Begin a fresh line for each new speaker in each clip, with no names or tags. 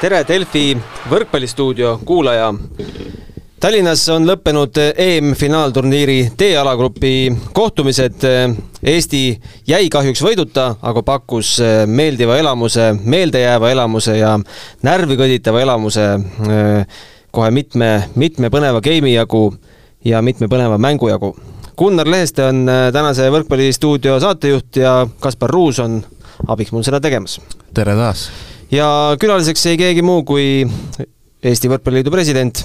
tere, Delfi võrkpallistuudio kuulaja. Tallinnas on lõppenud EM-finaalturniiri D-alagrupi kohtumised. Eesti jäi kahjuks võiduta, aga pakkus meeldiva elamuse, meeldejääva elamuse ja närvi kõditava elamuse kohe mitme, mitme põneva geimi jagu ja mitme põneva mängu jagu. Gunnar Leheste on tänase võrkpallistuudio saatejuht ja Kaspar Ruus on abiks mul seda tegemas.
tere taas!
Ja külaliseks ei keegi muu kui Eesti Võrkpalliliidu president,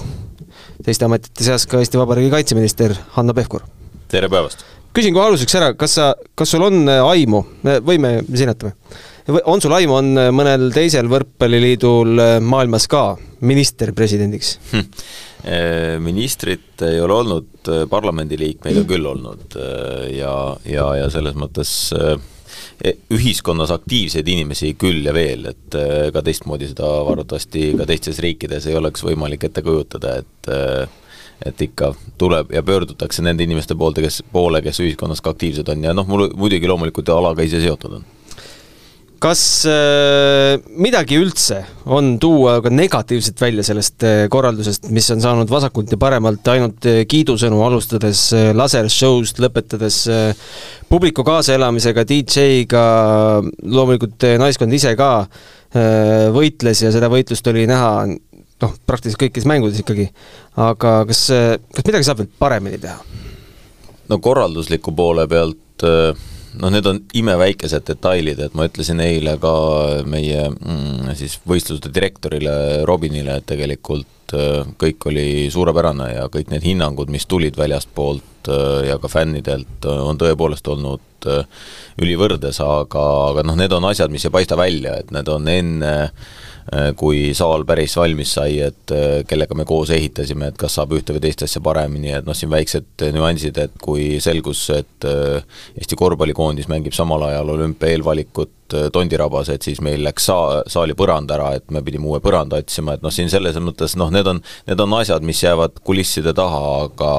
teiste ametite seas ka Eesti Vabariigi kaitseminister Hanno Pevkur.
tere päevast!
küsin kohe aluseks ära, kas sa, kas sul on aimu, võime sinetame, on sul aimu, on mõnel teisel võrkpalliliidul maailmas ka minister presidendiks hm.?
ministrit ei ole olnud, parlamendiliikmeid on küll olnud ja, ja, ja selles mõttes E, ühiskonnas aktiivseid inimesi küll ja veel, et ega e, teistmoodi seda arvatavasti ka teistes riikides ei oleks võimalik ette kujutada, et e, et ikka tuleb ja pöördutakse nende inimeste poolde, kes, poole, kes ühiskonnas ka aktiivsed on. Ja noh, mul muidugi loomulikult alaga ise seotud on
kas äh, midagi üldse on tuua ka negatiivset välja sellest äh, korraldusest, mis on saanud vasakult ja paremalt ainult äh, kiidusõnu, alustades lasershow'st, lõpetades publiku kaasaelamisega, DJ-ga, loomulikult naiskond ise ka võitles ja seda võitlust oli näha noh, praktiliselt kõikides mängudes ikkagi. aga kas, kas midagi saab veel paremini teha?
no korraldusliku poole pealt äh noh, need on imeväikesed detailid, et ma ütlesin eile ka meie mm, siis võistluste direktorile Robinile, et tegelikult äh, kõik oli suurepärane ja kõik need hinnangud, mis tulid väljastpoolt äh, ja ka fännidelt, äh, on tõepoolest olnud ülivõrdes, aga, aga noh, need on asjad, mis ei paista välja, et need on enne äh, kui saal päris valmis sai, et äh, kellega me koos ehitasime, et kas saab ühte või teist asja paremini, et noh, siin väiksed nüansid, et kui selgus, et äh, Eesti korvpallikoondis mängib samal ajal olümpia eelvalikut Tondirabas, et siis meil läks saa-, saali põrand ära, et me pidime uue põranda otsima, et noh, siin selles mõttes noh, need on, need on asjad, mis jäävad kulisside taha, aga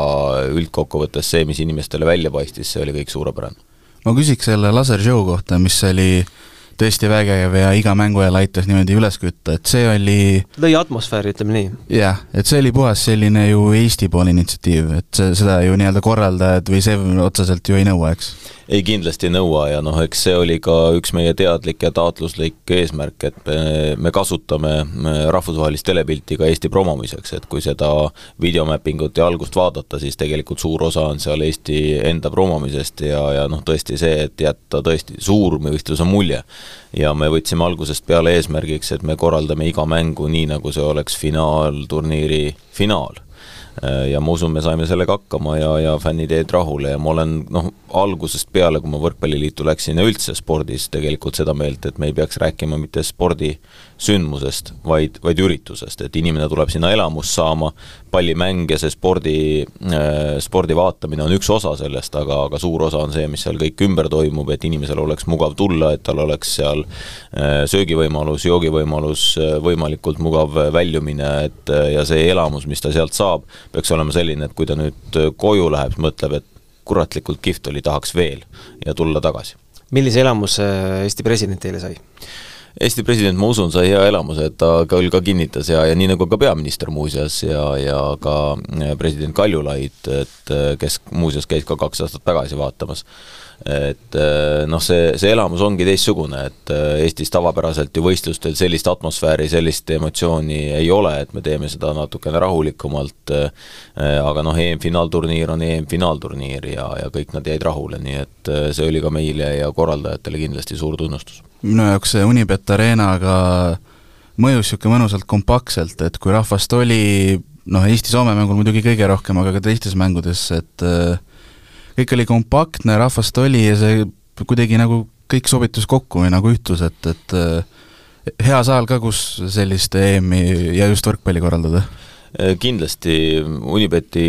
üldkokkuvõttes see, mis inimestele välja paistis, see oli kõik suurepärane.
ma küsiks selle lasershow kohta, mis oli äh, tõesti vägev ja iga mängu ajal aitas niimoodi üles kütta, et see oli
lõi atmosfääri, ütleme nii.
jah, et see oli puhas selline ju Eesti poole initsiatiiv, et see, seda ju nii-öelda korraldajad või see otseselt ju ei nõua, eks
ei, kindlasti ei nõua ja noh, eks see oli ka üks meie teadlik ja taotluslik eesmärk, et me, me kasutame rahvusvahelist telepilti ka Eesti promomiseks, et kui seda videomappingut ja algust vaadata, siis tegelikult suur osa on seal Eesti enda promomisest ja, ja noh, tõesti see, et jätta tõesti suurvõistluse mulje. Ja me võtsime algusest peale eesmärgiks, et me korraldame iga mängu nii, nagu see oleks finaalturniiri finaal. Äh, ja ma usun, me saime sellega hakkama ja, ja fännid jäid rahule ja ma olen noh, algusest peale, kui ma Võrkpalliliitu läksin ja üldse spordis tegelikult seda meelt, et me ei peaks rääkima mitte spordisündmusest, vaid, vaid üritusest, et inimene tuleb sinna elamust saama, pallimäng ja see spordi äh,, spordi vaatamine on üks osa sellest, aga, aga suur osa on see, mis seal kõik ümber toimub, et inimesel oleks mugav tulla, et tal oleks seal äh, söögivõimalus, joogivõimalus äh,, võimalikult mugav väljumine, et ja see elamus, mis ta sealt saab, peaks olema selline, et kui ta nüüd koju läheb, siis mõtleb, et kuratlikult kihvt oli, tahaks veel ja tulla tagasi.
millise elamuse Eesti president teile sai?
Eesti president, ma usun, sai hea elamuse, et ta küll ka kinnitas ja, ja nii nagu ka peaminister muuseas ja, ja ka president Kaljulaid, et kes muuseas käis ka kaks aastat tagasi vaatamas et eh, noh, see, see elamus ongi teistsugune, et eh, Eestis tavapäraselt ju võistlustel sellist atmosfääri, sellist emotsiooni ei ole, et me teeme seda natukene rahulikumalt, eh, aga noh, EM-finaalturniir on EM-finaalturniir ja, ja kõik nad jäid rahule, nii et see oli ka meile ja korraldajatele kindlasti suur tunnustus.
minu jaoks see Unibet Arenaga mõjus niisugune mõnusalt kompaktselt, et kui rahvast oli noh, Eesti-Soome mängul muidugi kõige rohkem, aga ka teistes mängudes, et äh, kõik oli kompaktne, rahvast oli ja see kuidagi nagu kõik sobitus kokku või nagu ühtus, et, et eh, hea saal ka, kus sellist EM-i ja just võrkpalli korraldada.
Äh, kindlasti Unibeti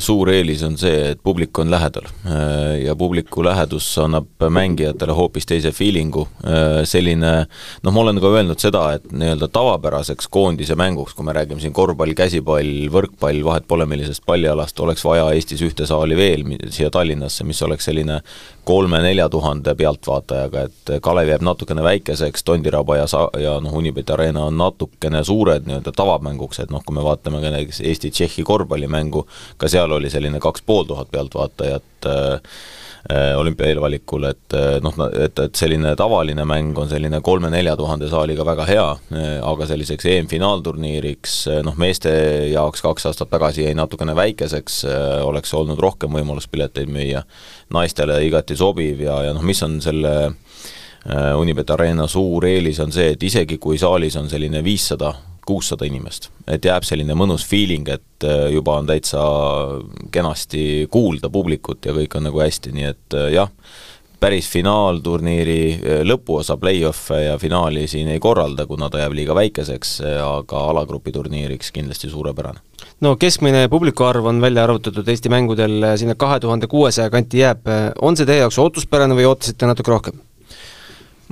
suur eelis on see, et publik on lähedal. Äh, ja publiku lähedus annab mängijatele hoopis teise feeling'u, äh, selline noh, ma olen ka öelnud seda, et nii-öelda tavapäraseks koondise mänguks, kui me räägime siin korvpall, käsipall, võrkpall, vahet pole millisest pallialast, oleks vaja Eestis ühte saali veel siia Tallinnasse, mis oleks selline kolme-nelja tuhande pealtvaatajaga, et Kalev jääb natukene väikeseks, Tondiraba ja sa-, ja noh, Unibet Arena on natukene suured nii-öelda tavamänguks, et noh, kui me vaatame ka näiteks Eesti-Tšehhi korvpallimängu, ka seal oli selline kaks pool tuhat pealtvaatajat äh, Äh, olümpia eelvalikul, et äh, noh, et, et selline tavaline mäng on selline kolme-nelja tuhande saaliga väga hea, äh, aga selliseks EM-finaalturniiriks noh, meeste jaoks kaks aastat tagasi jäi natukene väikeseks, oleks olnud rohkem võimalust pileteid müüa, naistele igati sobiv ja, ja noh, mis on selle Unibet Arena suur eelis on see, et isegi kui saalis on selline viissada kuussada inimest. et jääb selline mõnus feeling, et äh, juba on täitsa kenasti kuulda publikut ja kõik on nagu hästi, nii et äh, jah, päris finaalturniiri äh, lõpuosa play-off'e ja finaali siin ei korralda, kuna ta jääb liiga väikeseks, aga alagrupi turniiriks kindlasti suurepärane.
no keskmine publiku arv on välja arvutatud Eesti mängudel sinna kahe tuhande kuuesaja kanti jääb, on see teie jaoks ootuspärane või ootasite natuke rohkem?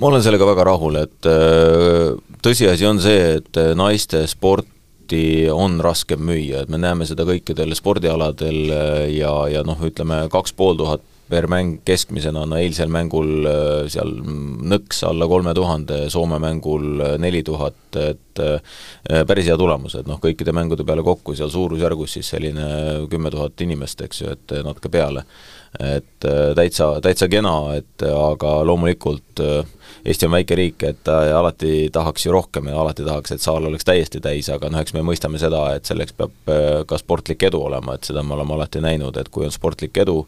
Ma olen sellega väga rahul, et äh, tõsiasi on see, et äh, naiste sporti on raskem müüa, et me näeme seda kõikidel spordialadel äh, ja, ja noh, ütleme kaks pool tuhat per mäng keskmisena, no eilsel mängul seal nõks alla kolme tuhande, Soome mängul neli tuhat, et päris hea tulemus, et noh, kõikide mängude peale kokku seal suurusjärgus siis selline kümme tuhat inimest, eks ju, et natuke peale. et täitsa, täitsa kena, et aga loomulikult äh, Eesti on väike riik, et alati tahaks ju rohkem ja alati tahaks, et saal oleks täiesti täis, aga noh, eks me mõistame seda, et selleks peab äh, ka sportlik edu olema, et seda me oleme alati näinud, et kui on sportlik edu,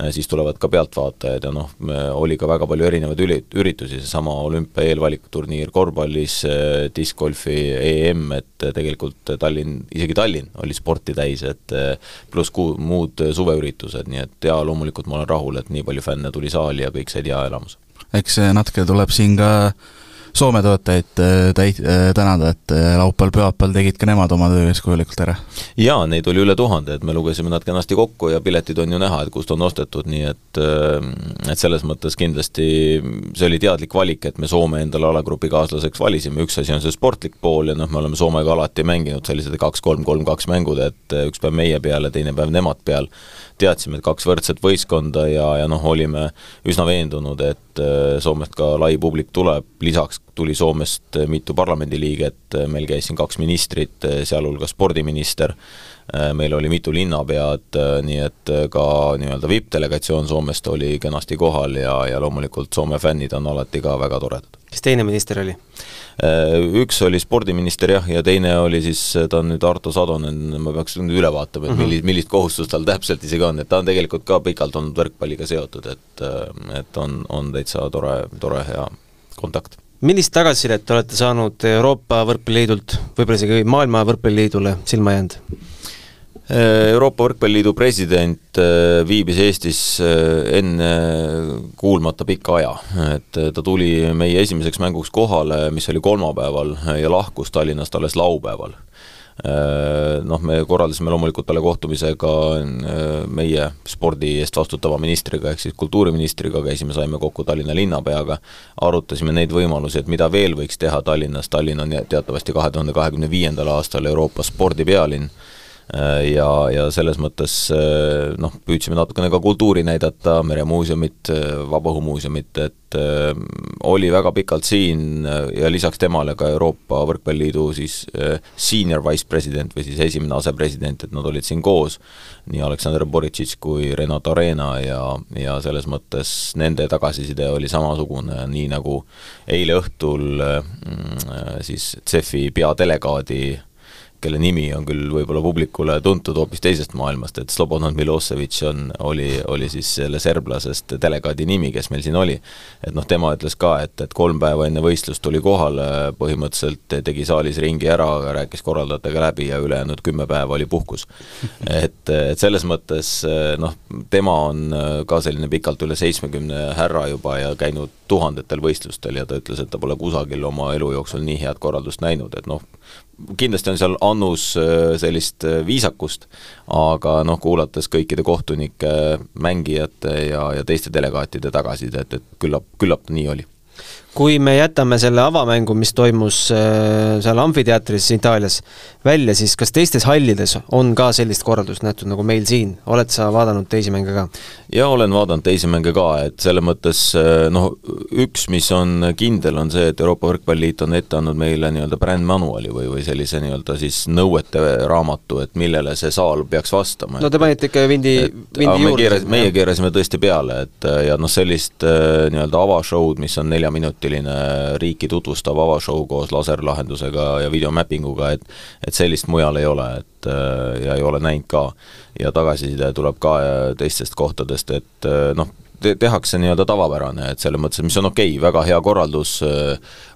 äh, siis tulevad ka pealtvaatajad ja noh, oli ka väga palju erinevaid üli-, üritusi, seesama olümpia eelvalikuturniir korvpallis, äh, diskgolfi EM, et tegelikult Tallinn, isegi Tallinn oli sporti täis, et pluss ku-, muud suveüritused, nii et jaa, loomulikult ma olen rahul, et nii palju fänne tuli saali ja kõik said hea elamuse
eks natuke tuleb siin ka Soome toetajaid äh, täit-, äh, tänada, et äh, laupäeval-pühapäeval tegid ka nemad oma töö eeskujulikult ära.
jaa, neid oli üle tuhande, et me lugesime nad kenasti kokku ja piletid on ju näha, et kust on ostetud, nii et et selles mõttes kindlasti see oli teadlik valik, et me Soome endale alagrupi kaaslaseks valisime, üks asi on see sportlik pool ja noh, me oleme Soomega alati mänginud sellised kaks-kolm-kolm-kaks mängud, et üks päev meie peal ja teine päev nemad peal, teadsime, et kaks võrdset võistkonda ja, ja noh, olime üsna veendunud, et Soomest ka lai publik tuleb, lisaks tuli Soomest mitu parlamendiliiget, meil käis siin kaks ministrit, sealhulgas spordiminister, meil oli mitu linnapead, nii et ka nii-öelda VIP-delegatsioon Soomest oli kenasti kohal ja, ja loomulikult Soome fännid on alati ka väga toredad.
kes teine minister oli?
Üks oli spordiminister jah, ja teine oli siis, ta on nüüd Arto Sadonen, ma peaks nüüd üle vaatama, et mhm. millist, millist kohustust tal täpselt isegi on, et ta on tegelikult ka pikalt olnud võrkpalliga seotud, et et on, on täitsa tore, tore hea kontakt
millist tagasisidet olete saanud Euroopa Võrkpalliliidult, võib-olla isegi Maailma Võrkpalliliidule silma jäänud?
Euroopa Võrkpalliliidu president äh, viibis Eestis äh, enne kuulmata pika aja, et äh, ta tuli meie esimeseks mänguks kohale, mis oli kolmapäeval, ja lahkus Tallinnast alles laupäeval noh, me korraldasime loomulikult talle kohtumise ka äh, meie spordi eest vastutava ministriga, ehk siis kultuuriministriga, käisime, saime kokku Tallinna linnapeaga, arutasime neid võimalusi, et mida veel võiks teha Tallinnas, Tallinn on teatavasti kahe tuhande kahekümne viiendal aastal Euroopa spordipealinn, äh, ja, ja selles mõttes noh, püüdsime natukene ka kultuuri näidata, Meremuuseumit, Vabaõhumuuseumit, et äh, oli väga pikalt siin äh, ja lisaks temale ka Euroopa Võrkpalliliidu siis äh, senior vice president või siis esimene asepresident, et nad olid siin koos, nii Aleksandr Boritšitš kui Renato Arena ja, ja selles mõttes nende tagasiside oli samasugune, nii nagu eile õhtul äh, siis CEF-i peadelegaadi kelle nimi on küll võib-olla publikule tuntud hoopis teisest maailmast, et Slobodan Milosevic on, oli, oli siis selle serblasest delegaadi nimi, kes meil siin oli. et noh, tema ütles ka, et, et kolm päeva enne võistlust tuli kohale, põhimõtteliselt tegi saalis ringi ära, rääkis korraldajatega läbi ja ülejäänud kümme päeva oli puhkus. et, et selles mõttes noh, tema on ka selline pikalt üle seitsmekümne härra juba ja käinud tuhandetel võistlustel ja ta ütles, et ta pole kusagil oma elu jooksul nii head korraldust näinud, et noh, kindlasti on seal annus äh, sellist äh, viisakust, aga noh, kuulates kõikide kohtunike, mängijate ja, ja teiste delegaatide tagasisidet, et küllap, küllap nii oli
kui me jätame selle avamängu, mis toimus äh, seal amfiteatris Itaalias välja, siis kas teistes hallides on ka sellist korraldust nähtud nagu meil siin, oled sa vaadanud teisi mänge ka?
jaa, olen vaadanud teisi mänge ka, et selles mõttes äh, noh, üks, mis on kindel, on see, et Euroopa Võrkpalliliit on ette andnud meile nii-öelda brand manuali või, või sellise nii-öelda siis nõuete raamatu, et millele see saal peaks vastama.
no te panite ikka vindi, vindi juurde.
meie keerasime tõesti peale, et ja noh, sellist nii-öelda avashow'd, mis on neljaminutiline riiki tutvustab avashow koos laserlahendusega ja videomappinguga, et et sellist mujal ei ole, et ja ei ole näinud ka. ja tagasiside tuleb ka teistest kohtadest, et noh, te-, tehakse nii-öelda tavapärane, et selles mõttes, mis on okei okay,, väga hea korraldus,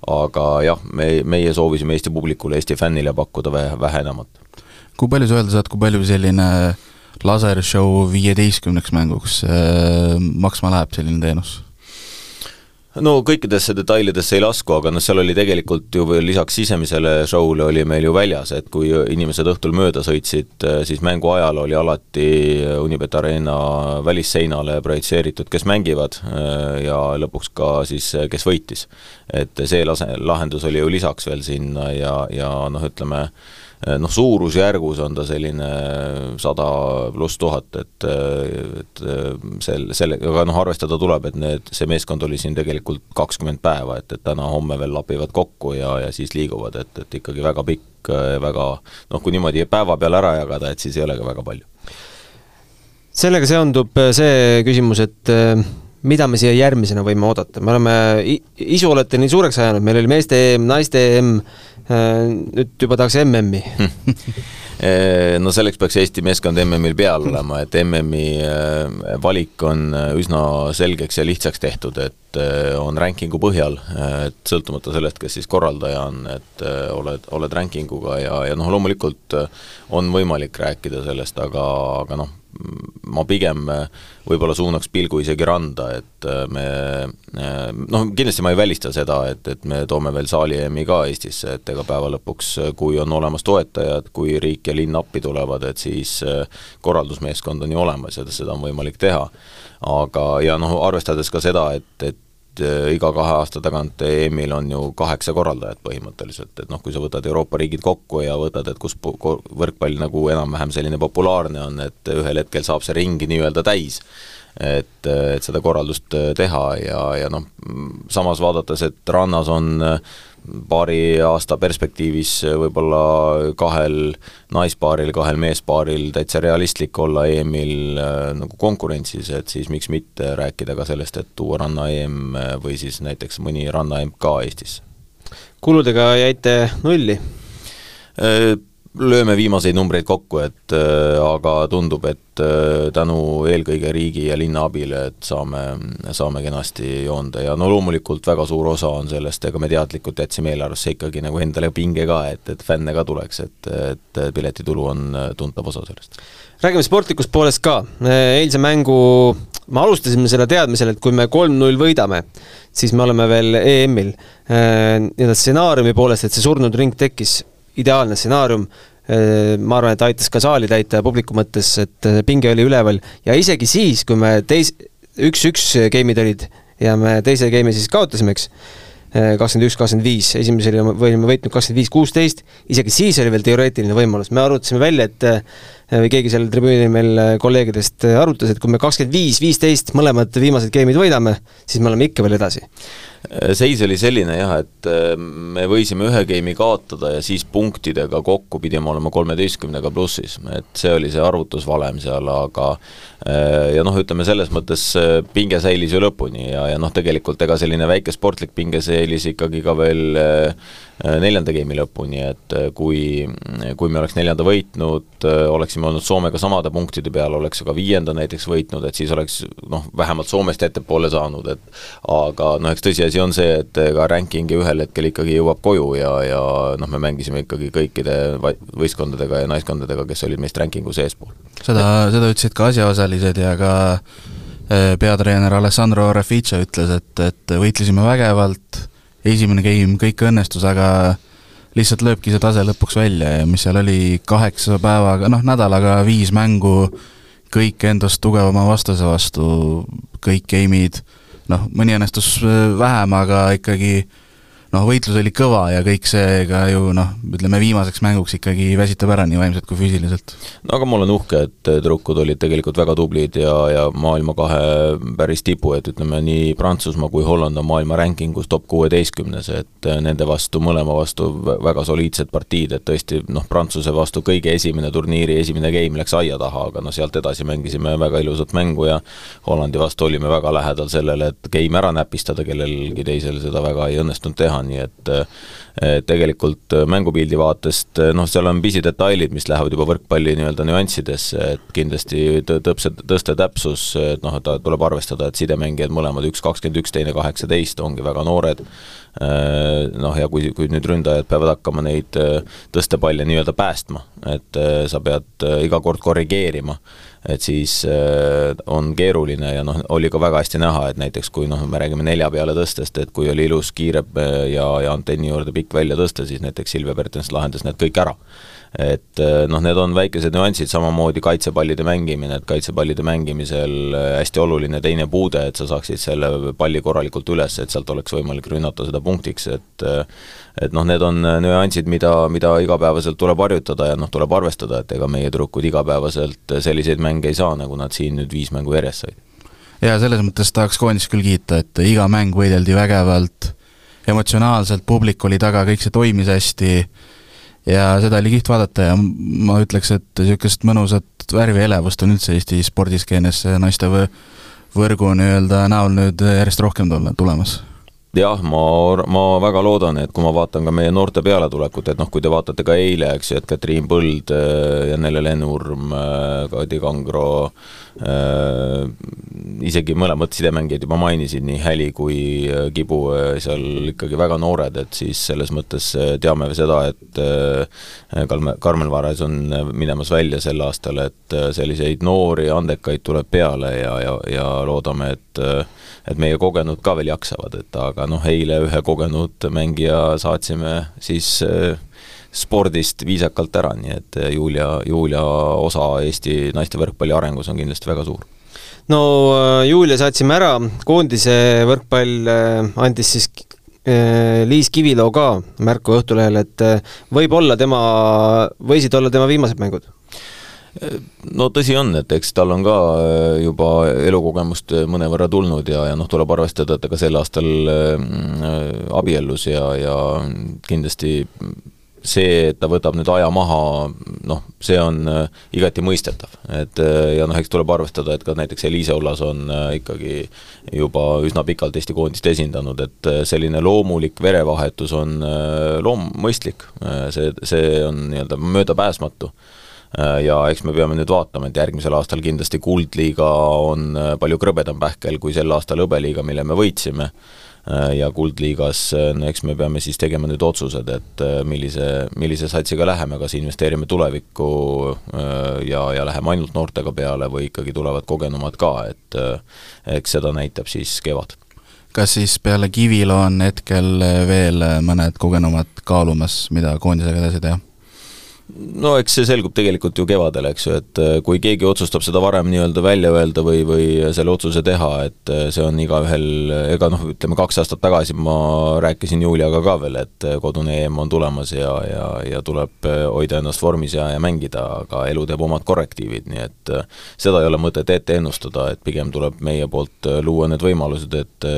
aga jah, me, meie soovisime Eesti publikule, Eesti fännile pakkuda vähe, vähe enamat.
kui palju sa öelda saad, kui palju selline lasershow viieteistkümneks mänguks äh, maksma läheb, selline teenus?
No kõikidesse detailidesse ei lasku, aga noh, seal oli tegelikult ju veel lisaks sisemisele show'le oli meil ju väljas, et kui inimesed õhtul mööda sõitsid, siis mängu ajal oli alati Unibet Arena välisseinale projitseeritud, kes mängivad ja lõpuks ka siis, kes võitis. et see lase, lahendus oli ju lisaks veel sinna ja, ja noh, ütleme, Eh, noh, suurusjärgus on ta selline sada pluss tuhat, et, et sel, selle, aga noh, arvestada tuleb, et need, see meeskond oli siin tegelikult kakskümmend päeva, et, et täna-homme veel lapivad kokku ja, ja siis liiguvad, et, et ikkagi väga pikk väga noh, kui niimoodi päeva peale ära jagada, et siis ei olegi väga palju.
sellega seondub see küsimus, et mida me siia järgmisena võime oodata, me oleme, isu olete nii suureks ajanud, meil oli meeste EM, naiste EM, äh, nüüd juba tahaks MM-i
eh, no selleks peaks Eesti meeskond MM-il peal olema, et MM-i äh, valik on äh, üsna selgeks ja lihtsaks tehtud, et on rankingu põhjal, et sõltumata sellest, kes siis korraldaja on, et oled, oled rankinguga ja, ja noh, loomulikult on võimalik rääkida sellest, aga, aga noh, ma pigem äh, võib-olla suunaks pilgu isegi randa, et äh, me äh, noh, kindlasti ma ei välista seda, et, et me toome veel saali EM-i ka Eestisse, et ega päeva lõpuks, kui on olemas toetajad, kui riik ja linn appi tulevad, et siis korraldusmeeskond on ju olemas ja seda on võimalik teha. aga, ja noh, arvestades ka seda, et, et iga kahe aasta tagant EM-il on ju kaheksa korraldajat põhimõtteliselt, et noh, kui sa võtad Euroopa riigid kokku ja võtad, et kus võrkpall nagu enam-vähem selline populaarne on, et ühel hetkel saab see ring nii-öelda täis, et, et seda korraldust teha ja, ja noh, samas vaadates, et rannas on äh, paari aasta perspektiivis võib-olla kahel naispaaril, kahel meespaaril täitsa realistlik olla EM-il äh, nagu konkurentsis, et siis miks mitte rääkida ka sellest, et tuua ranna EM või siis näiteks mõni ranna MK Eestisse.
kuludega jäite nulli?
Äh, lööme viimaseid numbreid kokku, et äh, aga tundub, et äh, tänu eelkõige riigi ja linna abile, et saame, saame kenasti joonda ja no loomulikult väga suur osa on sellest, ega me teadlikult jätsime eelarvesse ikkagi nagu endale pinge ka, et, et fänne ka tuleks, et, et piletitulu on tuntav osa sellest.
räägime sportlikust poolest ka, eilse mängu me alustasime selle teadmisel, et kui me kolm-null võidame, siis me oleme veel EM-il. Äh, nii-öelda stsenaariumi poolest, et see surnud ring tekkis ideaalne stsenaarium, äh, ma arvan, et aitas ka saali täita ja publiku mõttes, et äh, pinge oli üleval. Ja isegi siis, kui me teis-, üks-üks game'id olid ja me teise game'i siis kaotasime, eks, äh, kakskümmend üks, kakskümmend viis, esimesel olime võitnud kakskümmend viis, kuusteist, isegi siis oli veel teoreetiline võimalus, me arutasime välja, et või keegi seal tribüünil meil kolleegidest arutas, et kui me kakskümmend viis, viisteist mõlemad viimased game'id võidame, siis me oleme ikka veel edasi
seis oli selline jah, et äh, me võisime ühe game'i kaotada ja siis punktidega kokku pidime olema kolmeteistkümnega plussis, et see oli see arvutusvalem seal, aga äh, ja noh, ütleme selles mõttes äh, pinge säilis ju lõpuni ja, ja noh, tegelikult ega selline väike sportlik pinge säilis ikkagi ka veel neljanda game'i lõpuni, et kui, kui me oleks neljanda võitnud, oleksime olnud Soomega samade punktide peal, oleks ka viienda näiteks võitnud, et siis oleks noh, vähemalt Soomest ettepoole saanud, et aga noh, eks tõsiasi asi on see, et ega ranking ühel hetkel ikkagi jõuab koju ja, ja noh, me mängisime ikkagi kõikide võistkondadega ja naiskondadega, kes olid meist rankingu seespool.
seda, seda ütlesid ka asjaosalised ja ka äh, peatreener Alessandro Refice ütles, et, et võitlesime vägevalt, esimene game kõik õnnestus, aga lihtsalt lööbki see tase lõpuks välja ja mis seal oli kaheksa päevaga, noh nädalaga viis mängu, kõik endast tugevama vastase vastu, kõik game'id noh, mõni õnnestus vähem, aga ikkagi noh, võitlus oli kõva ja kõik see ka ju noh, ütleme viimaseks mänguks ikkagi väsitab ära nii vaimselt kui füüsiliselt.
no aga ma olen uhke, et tüdrukud olid tegelikult väga tublid ja, ja maailma kahe päris tipu, et ütleme nii Prantsusmaa kui Holland on maailma rankingus top kuueteistkümnes, et nende vastu, mõlema vastu väga soliidsed partiid, et tõesti noh, Prantsuse vastu kõige esimene turniiri esimene game läks aia taha, aga noh, sealt edasi mängisime väga ilusat mängu ja Hollandi vastu olime väga lähedal sellele, et game ära näpistada, kellelgi teisel seda väga ei õnnestunud teha, nii et tegelikult mängupildi vaatest noh, seal on pisidetailid, mis lähevad juba võrkpalli nii-öelda nüanssidesse, et kindlasti tõpse, tõste täpsus, et noh, ta tuleb arvestada, et sidemängijad mõlemad, üks kakskümmend üks, teine kaheksateist, ongi väga noored, noh ja kui, kui nüüd ründajad peavad hakkama neid tõstepalle nii-öelda päästma, et sa pead iga kord korrigeerima et siis äh, on keeruline ja noh, oli ka väga hästi näha, et näiteks kui noh, me räägime nelja peale tõstest, et kui oli ilus kiire äh, ja, ja antenni juurde pikk välja tõsta, siis näiteks Silvia Pertens lahendas need kõik ära. Et äh, noh, need on väikesed nüansid, samamoodi kaitsepallide mängimine, et kaitsepallide mängimisel hästi oluline teine puude, et sa saaksid selle palli korralikult üles, et sealt oleks võimalik rünnata seda punktiks, et et noh, need on nüansid, mida, mida igapäevaselt tuleb harjutada ja noh, tuleb arvestada, et ega meie tüdrukud igapäevaselt selliseid mänge ei saa, nagu nad siin nüüd viis mängu järjest said.
jaa, selles mõttes tahaks koondist küll kiita, et iga mäng võideldi vägevalt, emotsionaalselt, publik oli taga, kõik see toimis hästi ja seda oli kihvt vaadata ja ma ütleks, et niisugust mõnusat värvi ja elevust on üldse Eesti spordiskeenes naiste võrgu nii-öelda näol nüüd järjest rohkem tulla, tulemas
jah, ma, ma väga loodan, et kui ma vaatan ka meie noorte pealetulekut, et noh, kui te vaatate ka eile, eks ju, et Katriin Põld, äh, Janele Lennurm, äh, Kadi Kangro äh,, isegi mõlemad sidemängijad juba mainisid, nii Häli kui äh, Kibu seal ikkagi väga noored, et siis selles mõttes teame seda, et Kalme, Karmen Vares on minemas välja sel aastal, et selliseid noori andekaid tuleb peale ja, ja, ja loodame, et et meie kogenud ka veel jaksavad, et aga noh, eile ühe kogenud mängija saatsime siis äh, spordist viisakalt ära, nii et äh, Julia, Julia osa Eesti naiste võrkpalli arengus on kindlasti väga suur.
No äh, Julia saatsime ära, koondise võrkpall andis siis Liis Kiviloo ka märku Õhtulehel, et võib-olla tema, võisid olla tema viimased mängud
no tõsi on, et eks tal on ka äh, juba elukogemust äh, mõnevõrra tulnud ja, ja noh, tuleb arvestada, et ta ka sel aastal äh, abiellus ja, ja kindlasti see, et ta võtab nüüd aja maha, noh, see on igati mõistetav. et ja noh, eks tuleb arvestada, et ka näiteks Eliise Ullas on ikkagi juba üsna pikalt Eesti koondist esindanud, et selline loomulik verevahetus on loom-, mõistlik, see, see on nii-öelda möödapääsmatu ja eks me peame nüüd vaatama, et järgmisel aastal kindlasti Kuldliiga on äh, palju krõbedam pähkel kui sel aastal hõbeliiga, mille me võitsime, äh, ja Kuldliigas eks me peame siis tegema nüüd otsused, et millise, millise satsiga läheme, kas investeerime tulevikku ja, ja läheme ainult noortega peale või ikkagi tulevad kogenumad ka, et eks seda näitab siis kevad
kas siis peale Kivilo on hetkel veel mõned kogenumad kaalumas, mida koondisega edasi teha?
No eks see selgub tegelikult ju kevadel, eks ju, et äh, kui keegi otsustab seda varem nii-öelda välja öelda või, või selle otsuse teha, et äh, see on igaühel, ega noh, ütleme kaks aastat tagasi ma rääkisin Juliaga ka veel, et äh, kodune EM on tulemas ja, ja, ja tuleb hoida ennast vormis ja, ja mängida, aga elu teeb omad korrektiivid, nii et seda ei ole mõtet ette ennustada, et pigem tuleb meie poolt luua need võimalused, et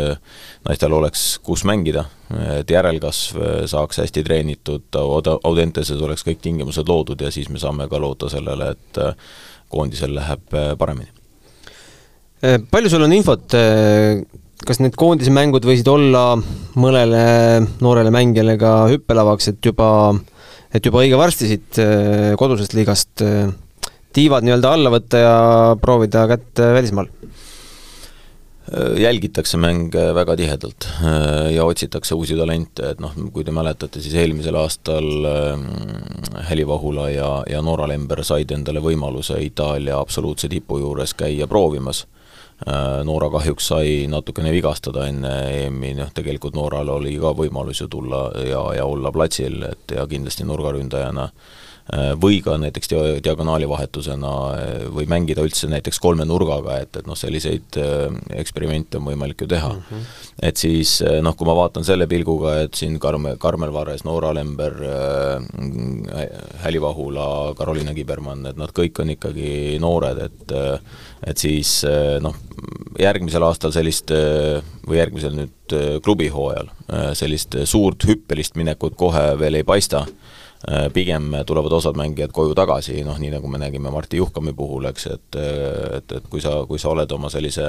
naistel oleks kus mängida, et järelkasv saaks hästi treenitud, Audenteses oleks kõik tingimused loodud ja siis me saame ka loota sellele, et äh, koondisel läheb äh, paremini.
Äh, palju sul on infot, kas need koondise mängud võisid olla mõnele noorele mängijale ka hüppelavaks, et juba, et juba õige varsti siit kodusest liigast tiivad nii-öelda alla võtta ja proovida kätt välismaal?
Äh, jälgitakse mänge väga tihedalt äh, ja otsitakse uusi talente, et noh, kui te mäletate, siis eelmisel aastal Heli ähm, Vahula ja, ja Noora Lember said endale võimaluse Itaalia absoluutse tipu juures käia proovimas. Äh, Noora kahjuks sai natukene vigastada enne EM-i, noh tegelikult Nooral oli ka võimalus ju tulla ja, ja olla platsil, et ja kindlasti nurgaründajana või ka näiteks dia-, diagonaalivahetusena või mängida üldse näiteks kolme nurgaga, et, et noh, selliseid eksperimente on võimalik ju teha mm. -hmm. et siis noh, kui ma vaatan selle pilguga, et siin Karmel, Karmel Vares, Noora Lember äh,, Häli Vahula, Karoliina Kibermann, et nad kõik on ikkagi noored, et et siis noh, järgmisel aastal sellist või järgmisel nüüd klubihooajal sellist suurt hüppelist minekut kohe veel ei paista Äh, pigem tulevad osad mängijad koju tagasi, noh nii nagu me nägime Martti Juhkami puhul, eks, et et, et kui sa, kui sa oled oma sellise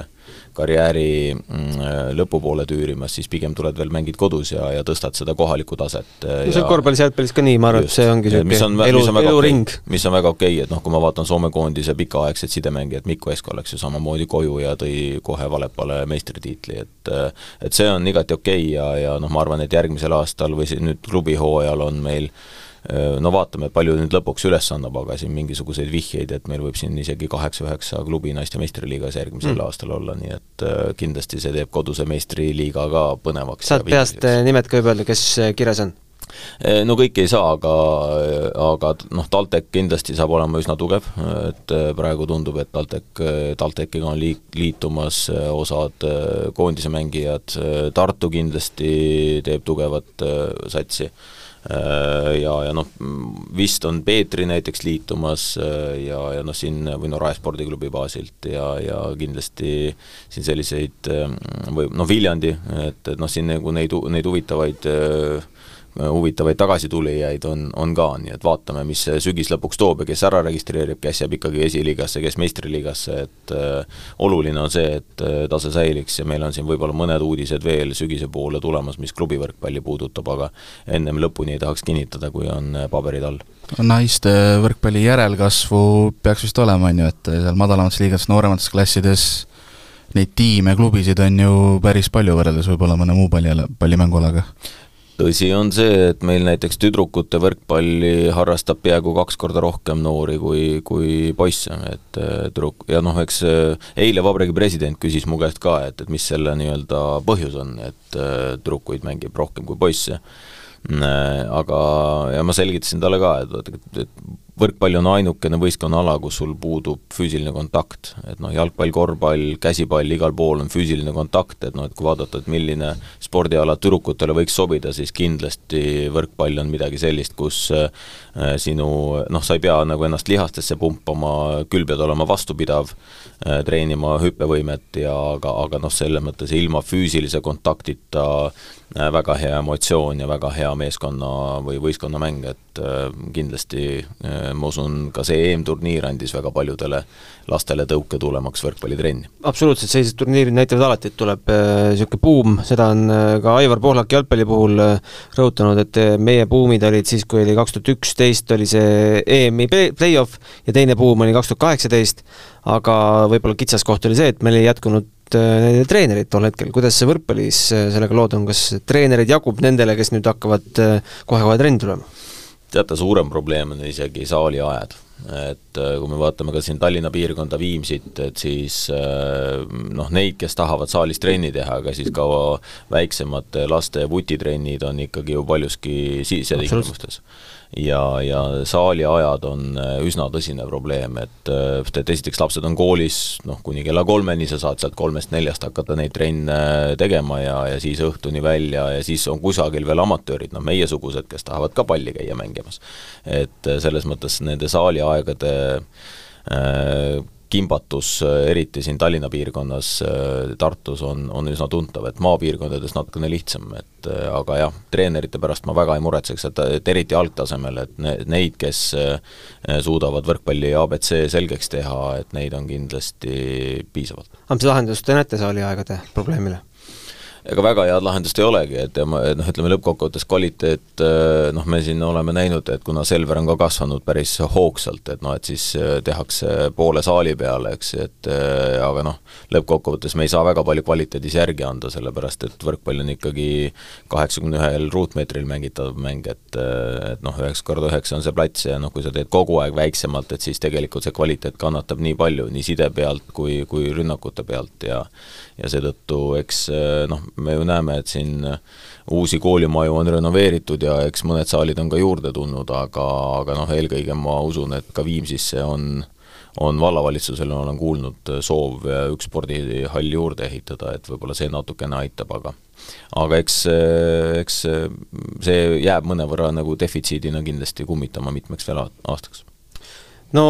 karjääri mm, lõpupoole tüürimas, siis pigem tuled veel, mängid kodus ja, ja tõstad seda kohalikku taset.
no see on korvpallis, jalgpallis ka nii, ma arvan, et see ongi niisugune elu, eluring.
mis on väga okei okay,, et noh, kui ma vaatan Soome koondise pikaaegset sidemängijat, Mikko Esko läks ju samamoodi koju ja tõi kohe Valepale meistritiitli, et et see on igati okei okay ja, ja noh, ma arvan, et järgmisel aastal või nüüd klubihooajal on meil Äh, no vaatame, palju nüüd lõpuks üles annab, aga siin mingisuguseid vihjeid, et meil võib siin isegi kaheksa-üheksa klubi naiste meistriliigas järgmisel mm. aastal olla, nii et äh, kindlasti see teeb koduse meistriliiga ka põnevaks.
saad peast äh, nimed ka juba öelda, kes kirjas on?
no kõiki ei saa, aga, aga noh, TalTech kindlasti saab olema üsna tugev, et praegu tundub, et TalTech, TalTechiga on liik-, liitumas osad koondise mängijad, Tartu kindlasti teeb tugevat satsi Äh, ja, ja noh, vist on Peetri näiteks liitumas äh, ja, ja noh, siin või no Rae spordiklubi baasilt ja, ja kindlasti siin selliseid äh, või noh, Viljandi, et, et noh, siin nagu neid, neid huvitavaid äh, huvitavaid tagasitulijaid on, on ka, nii et vaatame, mis see sügis lõpuks toob ja kes ära registreerib, kes jääb ikkagi esiliigasse, kes meistriliigasse, et äh, oluline on see, et äh, tase säiliks ja meil on siin võib-olla mõned uudised veel sügise poole tulemas, mis klubi võrkpalli puudutab, aga ennem lõpuni ei tahaks kinnitada, kui on äh, paberid all.
naiste võrkpalli järelkasvu peaks vist olema, on ju, et seal madalamates liigates, nooremates klassides neid tiime, klubisid on ju päris palju võrreldes võib-olla mõne muu palli, pallimängualaga
tõsi on see, et meil näiteks tüdrukute võrkpalli harrastab peaaegu kaks korda rohkem noori kui, kui poisse, et äh, tüdruk, ja noh, eks äh, eile Vabariigi President küsis mu käest ka, et, et mis selle nii-öelda põhjus on, et äh, tüdrukuid mängib rohkem kui poisse. Aga, ja ma selgitasin talle ka, et, et, et võrkpall on ainukene võistkonnaala, kus sul puudub füüsiline kontakt, et noh, jalgpall, korvpall, käsipall, igal pool on füüsiline kontakt, et noh, et kui vaadata, et milline spordiala tüdrukutele võiks sobida, siis kindlasti võrkpall on midagi sellist, kus äh, sinu noh, sa ei pea nagu ennast lihastesse pumpama, küll pead olema vastupidav, äh, treenima hüppevõimet ja aga, aga noh, selles mõttes ilma füüsilise kontaktita äh, väga hea emotsioon ja väga hea meeskonna või võistkonnamäng, et kindlasti ma usun, ka see EM-turniir andis väga paljudele lastele tõuke tulemaks võrkpallitrenni.
absoluutselt, sellised turniirid näitavad alati, et tuleb niisugune äh, buum, seda on äh, ka Aivar Pohlak jalgpalli puhul äh, rõhutanud, et äh, meie buumid olid siis, kui oli kaks tuhat üksteist, oli see EM-i play-off ja teine buum oli kaks tuhat kaheksateist, aga võib-olla kitsaskoht oli see, et meil ei jätkunud äh, treenerid tol hetkel, kuidas võrkpallis äh, sellega lood on, kas treenereid jagub nendele, kes nüüd hakkavad kohe-kohe trenni tulema?
Teate, suurem probleem on isegi saaliajad. Et äh, kui me vaatame ka siin Tallinna piirkonda, Viimsit, et siis äh, noh, neid, kes tahavad saalis trenni teha, aga siis ka väiksemate laste vutitrennid on ikkagi ju paljuski sisetingimustes ja, ja saaliajad on äh, üsna tõsine probleem, et, et esiteks lapsed on koolis noh, kuni kella kolmeni, sa saad sealt kolmest-neljast hakata neid trenne tegema ja, ja siis õhtuni välja ja siis on kusagil veel amatöörid, noh meiesugused, kes tahavad ka palli käia mängimas. et selles mõttes nende saaliaegade äh, kimbatus, eriti siin Tallinna piirkonnas, Tartus on, on üsna tuntav, et maapiirkondades natukene lihtsam, et aga jah, treenerite pärast ma väga ei muretseks, et, et eriti algtasemel, et ne-, neid, kes suudavad võrkpalli abc selgeks teha, et neid on kindlasti piisavalt.
mis lahendust te näete saaliaegade probleemile?
Ega väga head lahendust ei olegi, et ja ma, noh, ütleme lõppkokkuvõttes kvaliteet äh, noh, me siin oleme näinud, et kuna Selver on ka kasvanud päris hoogsalt, et noh, et siis äh, tehakse poole saali peale, eks, et äh, aga noh, lõppkokkuvõttes me ei saa väga palju kvaliteedis järgi anda, sellepärast et võrkpall on ikkagi kaheksakümne ühel ruutmeetril mängitav mäng, et et noh, üheksa korda üheksa on see plats ja noh, kui sa teed kogu aeg väiksemalt, et siis tegelikult see kvaliteet kannatab nii palju, nii side pealt kui, kui rünnakute pealt ja ja seetõttu eks noh, me ju näeme, et siin uusi koolimaju on renoveeritud ja eks mõned saalid on ka juurde tulnud, aga, aga noh, eelkõige ma usun, et ka Viimsisse on on vallavalitsusel, olen kuulnud, soov üks spordihall juurde ehitada, et võib-olla see natukene aitab, aga aga eks, eks see jääb mõnevõrra nagu defitsiidina kindlasti kummitama mitmeks veel aastaks
no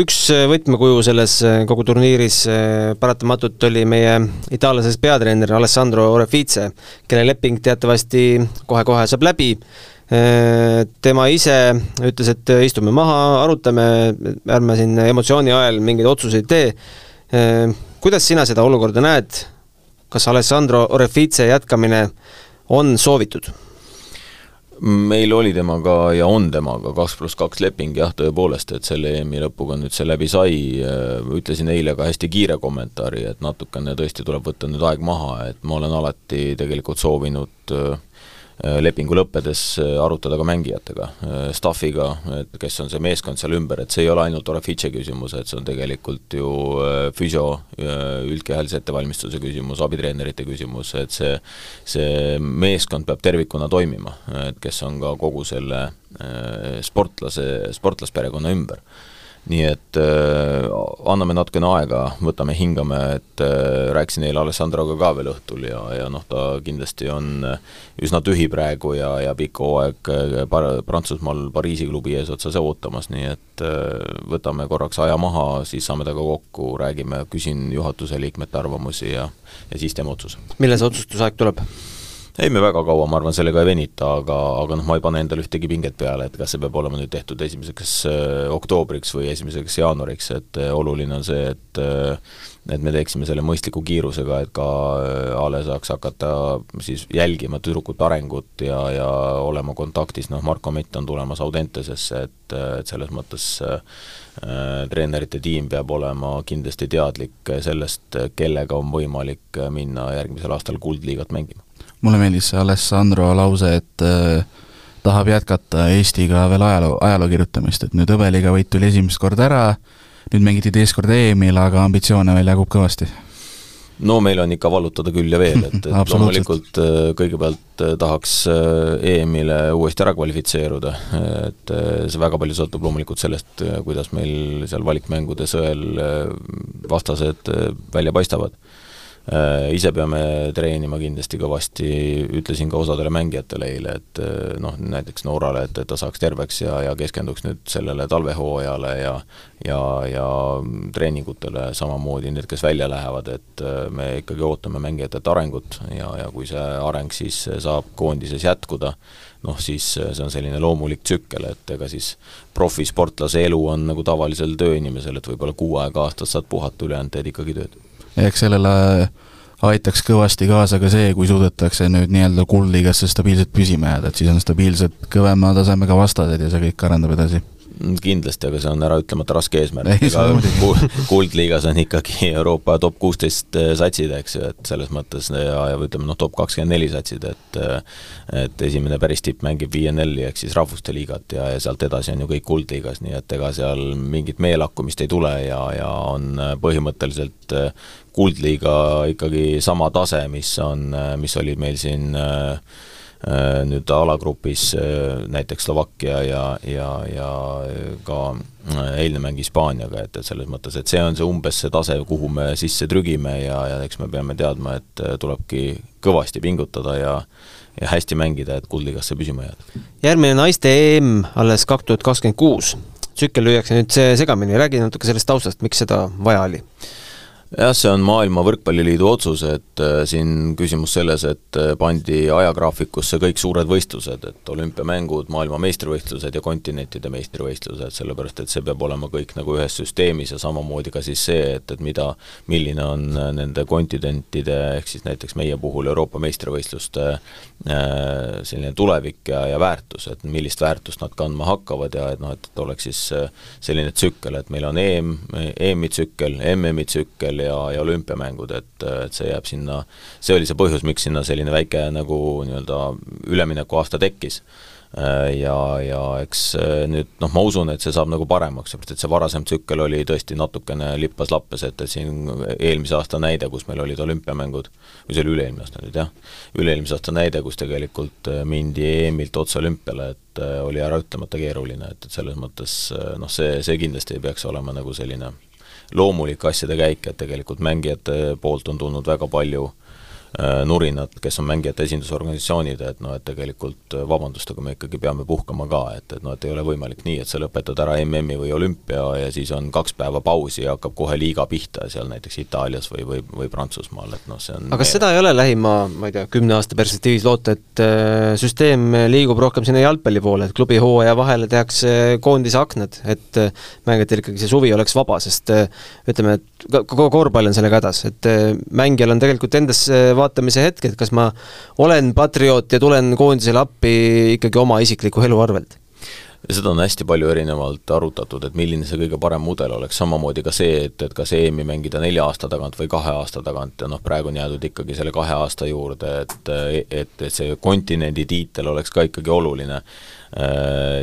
üks võtmekuju selles eh, kogu turniiris eh, paratamatult oli meie itaallasest peatreener Alessandro Orefice, kelle leping teatavasti kohe-kohe saab läbi. Tema ise ütles, et istume maha, arutame, ärme siin emotsiooni ajal mingeid otsuseid tee. kuidas sina seda olukorda näed? kas Alessandro Orefice jätkamine on soovitud?
Meil oli temaga ja on temaga kaks pluss kaks leping jah, tõepoolest, et selle EM-i lõpuga nüüd see läbi sai, ütlesin eile ka hästi kiire kommentaari, et natukene tõesti tuleb võtta nüüd aeg maha, et ma olen alati tegelikult soovinud äh, Äh, lepingu lõppedes äh, arutada ka mängijatega, äh, staff'iga, et kes on see meeskond seal ümber, et see ei ole ainult Orefice küsimus, et see on tegelikult ju füsio, üldkehalise ettevalmistuse küsimus, abitreenerite küsimus, et see see meeskond peab tervikuna toimima, et kes on ka kogu selle sportlase, sportlasperekonna ümber nii et äh, anname natukene aega, võtame, hingame, et äh, rääkisin eile Alessandroga ka veel õhtul ja, ja noh, ta kindlasti on äh, üsna tühi praegu ja, ja pikk hooaeg äh, par-, Prantsusmaal Pariisi klubi eesotsas ootamas, nii et äh, võtame korraks aja maha, siis saame temaga kokku, räägime, küsin juhatuse liikmete arvamusi ja, ja siis teeme otsuse.
millal see otsustusaeg tuleb?
Ei, me väga kaua, ma arvan, sellega ei venita, aga, aga noh, ma ei pane endale ühtegi pinget peale, et kas see peab olema nüüd tehtud esimeseks äh, oktoobriks või esimeseks jaanuariks, et äh, oluline on see, et äh, et me teeksime selle mõistliku kiirusega, et ka A Le saaks hakata siis jälgima tüdrukute arengut ja, ja olema kontaktis, noh, Marko Mett on tulemas Audentesesse, et, et selles mõttes treenerite tiim peab olema kindlasti teadlik sellest, kellega on võimalik minna järgmisel aastal Kuldliigat mängima
mulle meeldis see Alessandro lause, et äh, tahab jätkata Eestiga veel ajaloo, ajaloo kirjutamist, et nüüd hõbeliga võit tuli esimest korda ära, nüüd mängiti teist korda EM-il, aga ambitsioone veel jagub kõvasti.
No meil on ikka vallutada küll ja veel, et, et loomulikult äh, kõigepealt äh, tahaks äh, EM-ile uuesti ära kvalifitseeruda, et see väga palju sõltub loomulikult sellest, kuidas meil seal valikmängude sõel vastased välja paistavad ise peame treenima kindlasti kõvasti, ütlesin ka osadele mängijatele eile, et äh, noh, näiteks Noorale, et, et ta saaks terveks ja, ja keskenduks nüüd sellele talvehooajale ja ja, ja treeningutele samamoodi, need, kes välja lähevad, et äh, me ikkagi ootame mängijatelt arengut ja, ja kui see areng siis saab koondises jätkuda, noh siis see on selline loomulik tsükkel, et ega siis profisportlase elu on nagu tavalisel tööinimesel, et võib-olla kuu aega aastas saad puhata, ülejäänud teed ikkagi tööd
eks sellele aitaks kõvasti kaasa ka see, kui suudetakse nüüd nii-öelda kuldliigasse stabiilselt püsima jääda, et siis on stabiilselt kõvema tasemega vastased ja see kõik arendab edasi
kindlasti, aga see on äraütlemata raske eesmärk, kuldliigas on ikkagi Euroopa top kuusteist äh, satsid, eks ju, et selles mõttes ja, ja ütleme noh, top kakskümmend neli satsid, et äh, et esimene päris tipp mängib VNL-i ehk siis rahvuste liigat ja, ja sealt edasi on ju kõik kuldliigas, nii et ega seal mingit meelakkumist ei tule ja, ja on äh, põhimõtteliselt kuldliiga ikkagi sama tase, mis on, mis oli meil siin äh, Äh, nüüd alagrupis äh, näiteks Slovakkia ja, ja, ja ka äh, eilne mäng Hispaaniaga, et, et selles mõttes, et see on see umbes see tase, kuhu me sisse trügime ja, ja eks me peame teadma, et tulebki kõvasti pingutada ja ja hästi mängida, et kuldligasse püsima jääda.
järgmine naiste EM alles kaks tuhat kakskümmend kuus. tsükkel lüüakse nüüd segamini, räägi natuke sellest taustast, miks seda vaja oli
jah, see on Maailma Võrkpalliliidu otsus, et äh, siin küsimus selles, et äh, pandi ajagraafikusse kõik suured võistlused, et olümpiamängud, maailma meistrivõistlused ja kontinentide meistrivõistlused, sellepärast et see peab olema kõik nagu ühes süsteemis ja samamoodi ka siis see, et, et mida, milline on äh, nende kontinentide, ehk siis näiteks meie puhul Euroopa meistrivõistluste selline tulevik ja, ja väärtus, et millist väärtust nad kandma hakkavad ja et noh, et oleks siis selline tsükkel, et meil on EM, EM-i tsükkel, MM-i tsükkel, ja, ja olümpiamängud, et, et see jääb sinna, see oli see põhjus, miks sinna selline väike nagu nii-öelda üleminekuaasta tekkis. Ja, ja eks nüüd noh, ma usun, et see saab nagu paremaks, seepärast et see varasem tsükkel oli tõesti natukene lippas-lappes, et, et siin eelmise aasta näide, kus meil olid olümpiamängud, või see oli üle-eelmine aasta nüüd jah, üle-eelmise aasta näide, kus tegelikult mindi EM-ilt otse olümpiale, et oli äraütlemata keeruline, et, et selles mõttes noh, see, see kindlasti ei peaks olema nagu selline loomulik asjade käik, et tegelikult mängijate poolt on tulnud väga palju nurinad, kes on mängijate esindusorganisatsioonid, et noh, et tegelikult äh, vabandust, aga me ikkagi peame puhkama ka, et, et noh, et ei ole võimalik nii, et sa lõpetad ära MM-i või olümpia ja siis on kaks päeva pausi ja hakkab kohe liiga pihta seal näiteks Itaalias või, või, või Prantsusmaal, et noh, see on
aga kas seda ei ole lähima, ma ei tea, kümne aasta perspektiivis loota, et äh, süsteem liigub rohkem sinna jalgpalli poole, et klubi hooaja vahele tehakse koondise aknad, et mängijatel ikkagi see suvi oleks vaba, sest ütleme, et kogu korvpall on sellega hädas, et mängijal on tegelikult endasse vaatamise hetk, et kas ma olen patrioot ja tulen koondisele appi ikkagi oma isikliku elu arvelt
ja seda on hästi palju erinevalt arutatud, et milline see kõige parem mudel oleks, samamoodi ka see, et, et kas EM-i mängida nelja aasta tagant või kahe aasta tagant. Ja noh, praegu on jäädud ikkagi selle kahe aasta juurde, et et, et see kontinendi tiitel oleks ka ikkagi oluline.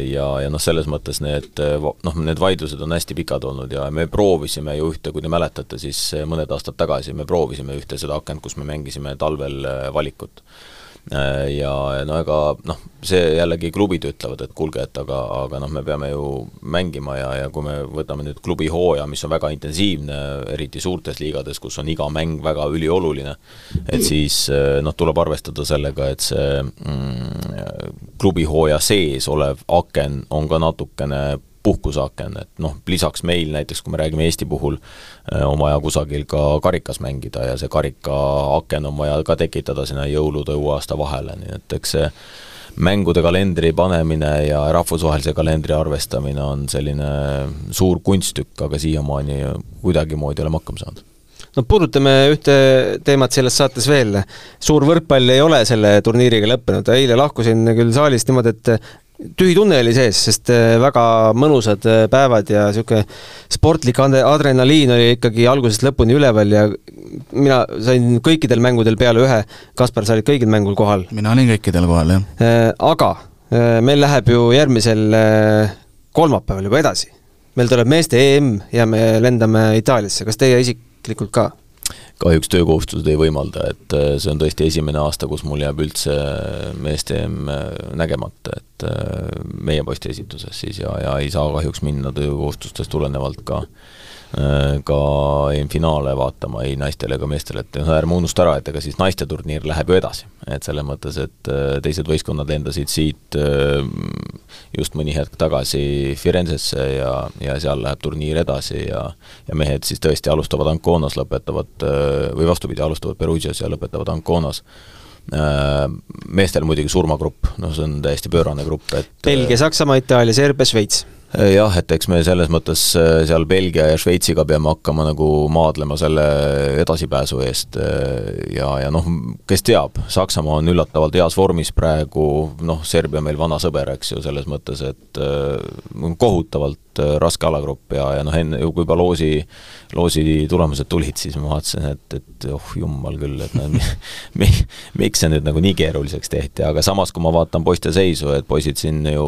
Ja, ja noh, selles mõttes need noh, need vaidlused on hästi pikad olnud ja me proovisime ju ühte, kui te mäletate, siis mõned aastad tagasi me proovisime ühte seda akent, kus me mängisime talvel valikut. Äh, ja no ega noh, see jällegi klubid ütlevad, et kuulge, et aga, aga noh, me peame ju mängima ja, ja kui me võtame nüüd klubi hooaja, mis on väga intensiivne, eriti suurtes liigades, kus on iga mäng väga ülioluline, et siis äh, noh, tuleb arvestada sellega, et see mm, klubi hooaja sees olev aken on ka natukene puhkuseaken, et noh, lisaks meil näiteks, kui me räägime Eesti puhul, äh, on vaja kusagil ka karikas mängida ja see karikaaken on vaja ka tekitada sinna jõulude uue aasta vahele, nii et eks see mängude kalendri panemine ja rahvusvahelise kalendri arvestamine on selline suur kunsttükk, aga siiamaani kuidagimoodi oleme hakkama saanud
no puudutame ühte teemat selles saates veel. suur võrkpall ei ole selle turniiriga lõppenud, eile lahkusin küll saalist niimoodi, et tühi tunne oli sees, sest äh, väga mõnusad äh, päevad ja niisugune sportlik adrenaliin oli ikkagi algusest lõpuni üleval ja mina sain kõikidel mängudel peale ühe, Kaspar, sa olid kõigil mängul kohal?
mina olin kõikidel kohal, jah.
Äh, aga meil läheb ju järgmisel kolmapäeval juba edasi. meil tuleb meeste EM ja me lendame Itaaliasse, kas teie isiklikult ka?
Kahjuks töökohustused ei võimalda, et äh, see on tõesti esimene aasta, kus mul jääb üldse meeste EM äh, nägemata, et äh, meie poiste esituses siis ja, ja ei saa kahjuks minna töökohustustest tulenevalt ka ka EM-finaale vaatama ei naistele ega meestele, et noh, ärme unusta ära, et ega siis naiste turniir läheb ju edasi. et selles mõttes, et teised võistkonnad lendasid siit just mõni hetk tagasi Firenzesse ja, ja seal läheb turniir edasi ja ja mehed siis tõesti alustavad Anconas, lõpetavad või vastupidi, alustavad Perugias ja lõpetavad Anconas meestel muidugi surmagrupp, noh see on täiesti pöörane grupp, et
Belgia, Saksamaa, Itaalia, Serbia, Šveits
jah, et eks me selles mõttes äh, seal Belgia ja Šveitsiga peame hakkama nagu maadlema selle edasipääsu eest äh, ja, ja noh, kes teab, Saksamaa on üllatavalt heas vormis praegu, noh, Serbia meil vana sõber, eks ju, selles mõttes, et äh, kohutavalt raske alagrupp ja, ja noh, enne, kui juba loosi, loosi tulemused tulid, siis ma vaatasin, et, et oh jummal küll, et no, mi, miks see nüüd nagu nii keeruliseks tehti, aga samas, kui ma vaatan poiste seisu, et poisid siin ju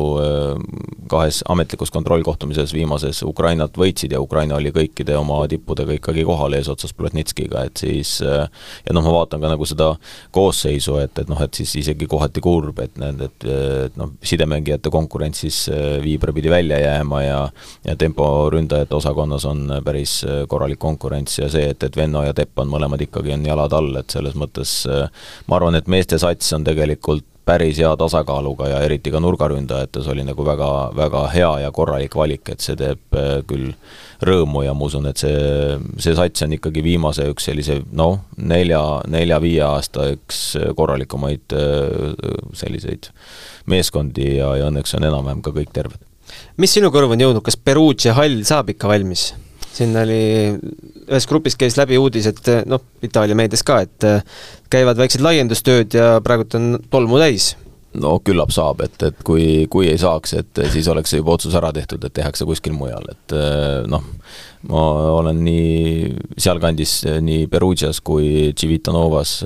kahes ametlikus kontrollkohtumises viimases Ukrainat võitsid ja Ukraina oli kõikide oma tippudega ikkagi kohal eesotsas Plotnitskiga, et siis ja noh, ma vaatan ka nagu seda koosseisu, et, et noh, et siis isegi kohati kurb, et need, et, et noh, sidemängijate konkurents siis Viibra pidi välja jääma ja ja temporündajate osakonnas on päris korralik konkurents ja see, et, et Venno ja Tepp on mõlemad ikkagi on jalad all, et selles mõttes ma arvan, et meeste sats on tegelikult päris hea tasakaaluga ja eriti ka nurgaründajates oli nagu väga, väga hea ja korralik valik, et see teeb äh, küll rõõmu ja ma usun, et see, see sats on ikkagi viimase üks sellise noh, nelja, nelja-viie aasta üks korralikumaid äh, selliseid meeskondi ja, ja õnneks on enam-vähem ka kõik terved.
Mis sinu kõrvu on jõudnud, kas Perugia hall saab ikka valmis? siin oli, ühes grupis käis läbi uudis, et noh, Itaalia meedias ka, et käivad väiksed laiendustööd ja praegult on tolmu täis
no küllap saab, et, et kui, kui ei saaks, et siis oleks juba otsus ära tehtud, et tehakse kuskil mujal, et noh, ma olen nii sealkandis, nii Perugias kui Civitanovas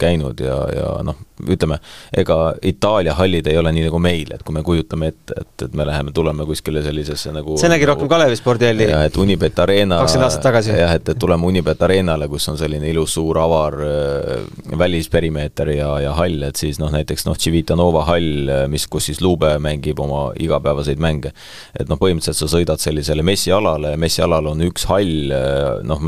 käinud ja, ja noh, ütleme, ega Itaalia hallid ei ole nii nagu meil, et kui me kujutame ette, et, et me läheme, tuleme kuskile sellisesse nagu
see nägi
nagu,
rohkem Kalevi spordihalli.
jah, et Unibet Arena
kakskümmend aastat tagasi.
jah, et, et tuleme Unibet Arenale, kus on selline ilus suur avar äh, välisperimeeter ja, ja hall, et siis noh, näiteks noh, Civitanova hall, mis, kus siis Lube mängib oma igapäevaseid mänge. et noh, põhimõtteliselt sa sõidad sellisele messialale, messialal on üks hall, noh,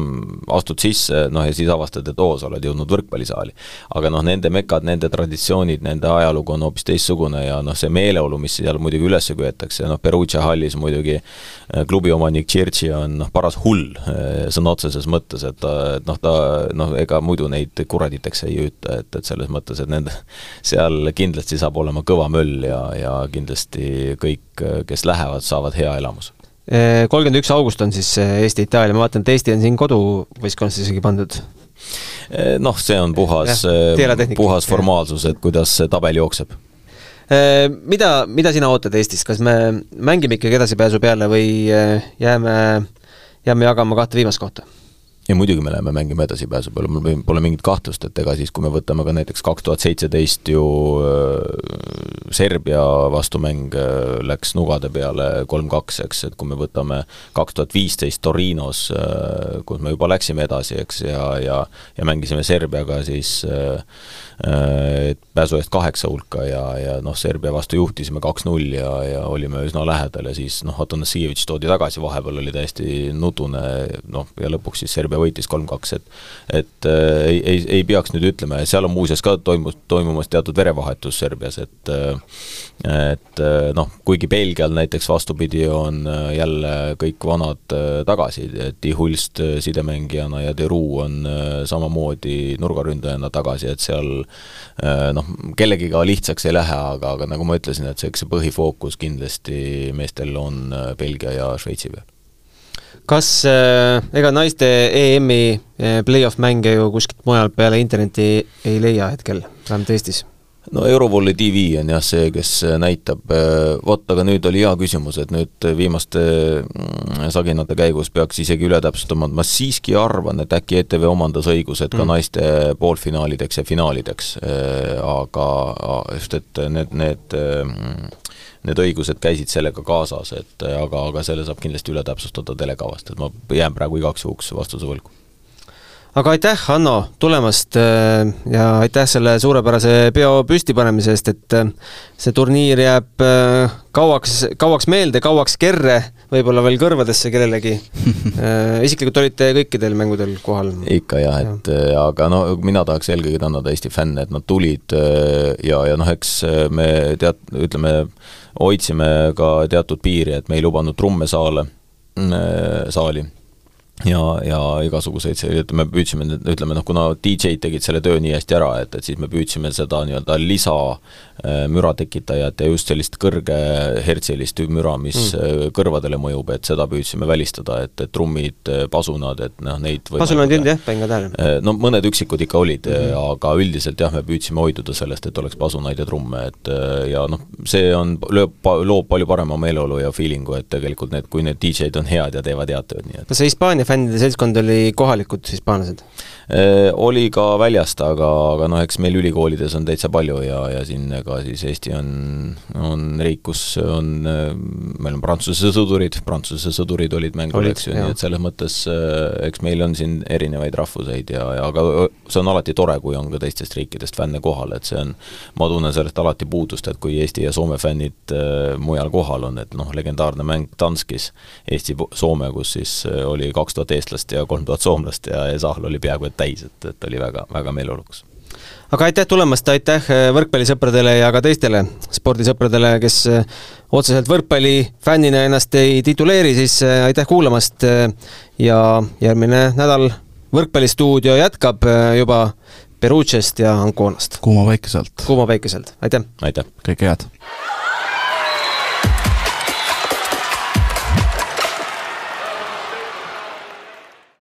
astud sisse, noh ja siis avastad, et oo, sa oled jõudnud võrkpallisaali. aga noh, nende mekad, nende traditsioonid, nende ajalugu on hoopis teistsugune ja noh, see meeleolu, mis seal muidugi üles köetakse, noh, Perugia hallis muidugi äh, klubi omanik Tširtši on noh, paras hull äh, sõna otseses mõttes, et noh, ta noh, ega muidu neid kuraditeks ei hüüta, et, et selles mõttes, et nende, seal kindlasti saab olema kõva möll ja, ja kindlasti kõik, kes lähevad, saavad hea elamuse
kolmkümmend üks august on siis Eesti-Itaalia, ma vaatan, et Eesti on siin koduvõistkonnas isegi pandud.
Eh, noh, see on puhas, puhas formaalsus, et kuidas see tabel jookseb.
Mida, mida sina ootad Eestist, kas me mängime ikkagi edasipääsu peale või jääme, jääme jagama kahte viimast kohta?
Ja muidugi me läheme mängima edasipääsu peale, mul pole mingit kahtlust, et ega siis, kui me võtame ka näiteks kaks tuhat seitseteist ju äh, Serbia vastumäng äh, läks nugade peale kolm-kaks, eks, et kui me võtame kaks tuhat viisteist Torinos, äh, kus me juba läksime edasi, eks, ja, ja ja mängisime Serbiaga siis et pääsu eest kaheksa hulka ja, ja noh, Serbia vastu juhtisime kaks-null ja, ja olime üsna lähedal ja siis noh, Atanasievitš toodi tagasi, vahepeal oli täiesti nutune noh, ja lõpuks siis Serbia võitis kolm-kaks, et et äh, ei, ei, ei peaks nüüd ütlema ja seal on muuseas ka toimus, toimumas teatud verevahetus Serbias, et äh, et äh, noh, kuigi Belgial näiteks vastupidi, on jälle kõik vanad tagasi, Tihulst sidemängijana ja Deru on samamoodi nurgaründajana tagasi, et seal noh, kellegiga lihtsaks ei lähe, aga, aga nagu ma ütlesin, et see, eks see põhifookus kindlasti meestel on Belgia ja Šveitsi peal
kas äh, ega naiste EM-i play-off mänge ju kuskilt mujal peale interneti ei leia hetkel, vähemalt Eestis?
no Eurovolley tv on jah see, kes näitab, äh, vot aga nüüd oli hea küsimus, et nüüd viimaste mm, saginate käigus peaks isegi üle täpsustama, et ma siiski arvan, et äkki ETV omandas õigused ka mm. naiste poolfinaalideks ja finaalideks, äh, aga just, et need, need need õigused käisid sellega kaasas, et aga, aga selle saab kindlasti üle täpsustada telekavast, et ma jään praegu igaks juhuks vastuse võlgu
aga aitäh, Hanno, tulemast äh, ja aitäh selle suurepärase peo püstipanemise eest, et äh, see turniir jääb äh, kauaks, kauaks meelde, kauaks kerre, võib-olla veel kõrvadesse kellelegi. isiklikult olite kõikidel mängudel kohal?
ikka jah, et ja. aga no mina tahaks eelkõige tänada Eesti fänne, et nad tulid ja, ja noh, eks me tead, ütleme, hoidsime ka teatud piiri, et me ei lubanud trumme saale, saali ja, ja igasuguseid, ütleme, püüdsime, ütleme noh, kuna DJ-d tegid selle töö nii hästi ära, et, et siis me püüdsime seda nii-öelda lisa äh, tekitajat ja just sellist kõrgehertsilist müra, mis mm. Äh, kõrvadele mõjub, et seda püüdsime välistada, et, et trummid, äh, pasunad, et noh, neid
pasunaid ei olnud jah, panin ka tähele.
no mõned üksikud ikka olid mm, -hmm. aga üldiselt jah, me püüdsime hoiduda sellest, et oleks pasunaid ja trumme, et ja noh, see on, lööb, loob palju parema meeleolu ja feeling'u, et tegelikult need, kui need DJ-d on head ja teevad head tööd, nii et
kas see Hispaania fännide seltskond oli kohalikud hispaanlased?
Äh, oli ka väljast, aga, aga noh, eks meil ülikoolides on täitsa palju ja, ja siin ega siis Eesti on, on riik, kus on, äh, meil on Prantsuse sõdurid, Prantsuse sõdurid olid mängul, eks ju, nii et selles mõttes äh, eks meil on siin erinevaid rahvuseid ja, ja aga see on alati tore, kui on ka teistest riikidest fänne kohal, et see on, ma tunnen sellest alati puudust, et kui Eesti ja Soome fännid mujal kohal on, et noh, legendaarne mäng Danskis, Eesti-Soome, kus siis oli kaks tuhat eestlast ja kolm tuhat soomlast ja, ja saal oli peaaegu et täis, et, et oli väga, väga meeleolukas
aga aitäh tulemast, aitäh äh, võrkpallisõpradele ja ka teistele spordisõpradele, kes äh, otseselt võrkpallifännina ennast ei tituleeri, siis äh, aitäh kuulamast ja järgmine nädal Võrkpallistuudio jätkab juba Perugiast ja Anconast.
kuuma päikeselt.
kuuma päikeselt, aitäh!
aitäh!
kõike head!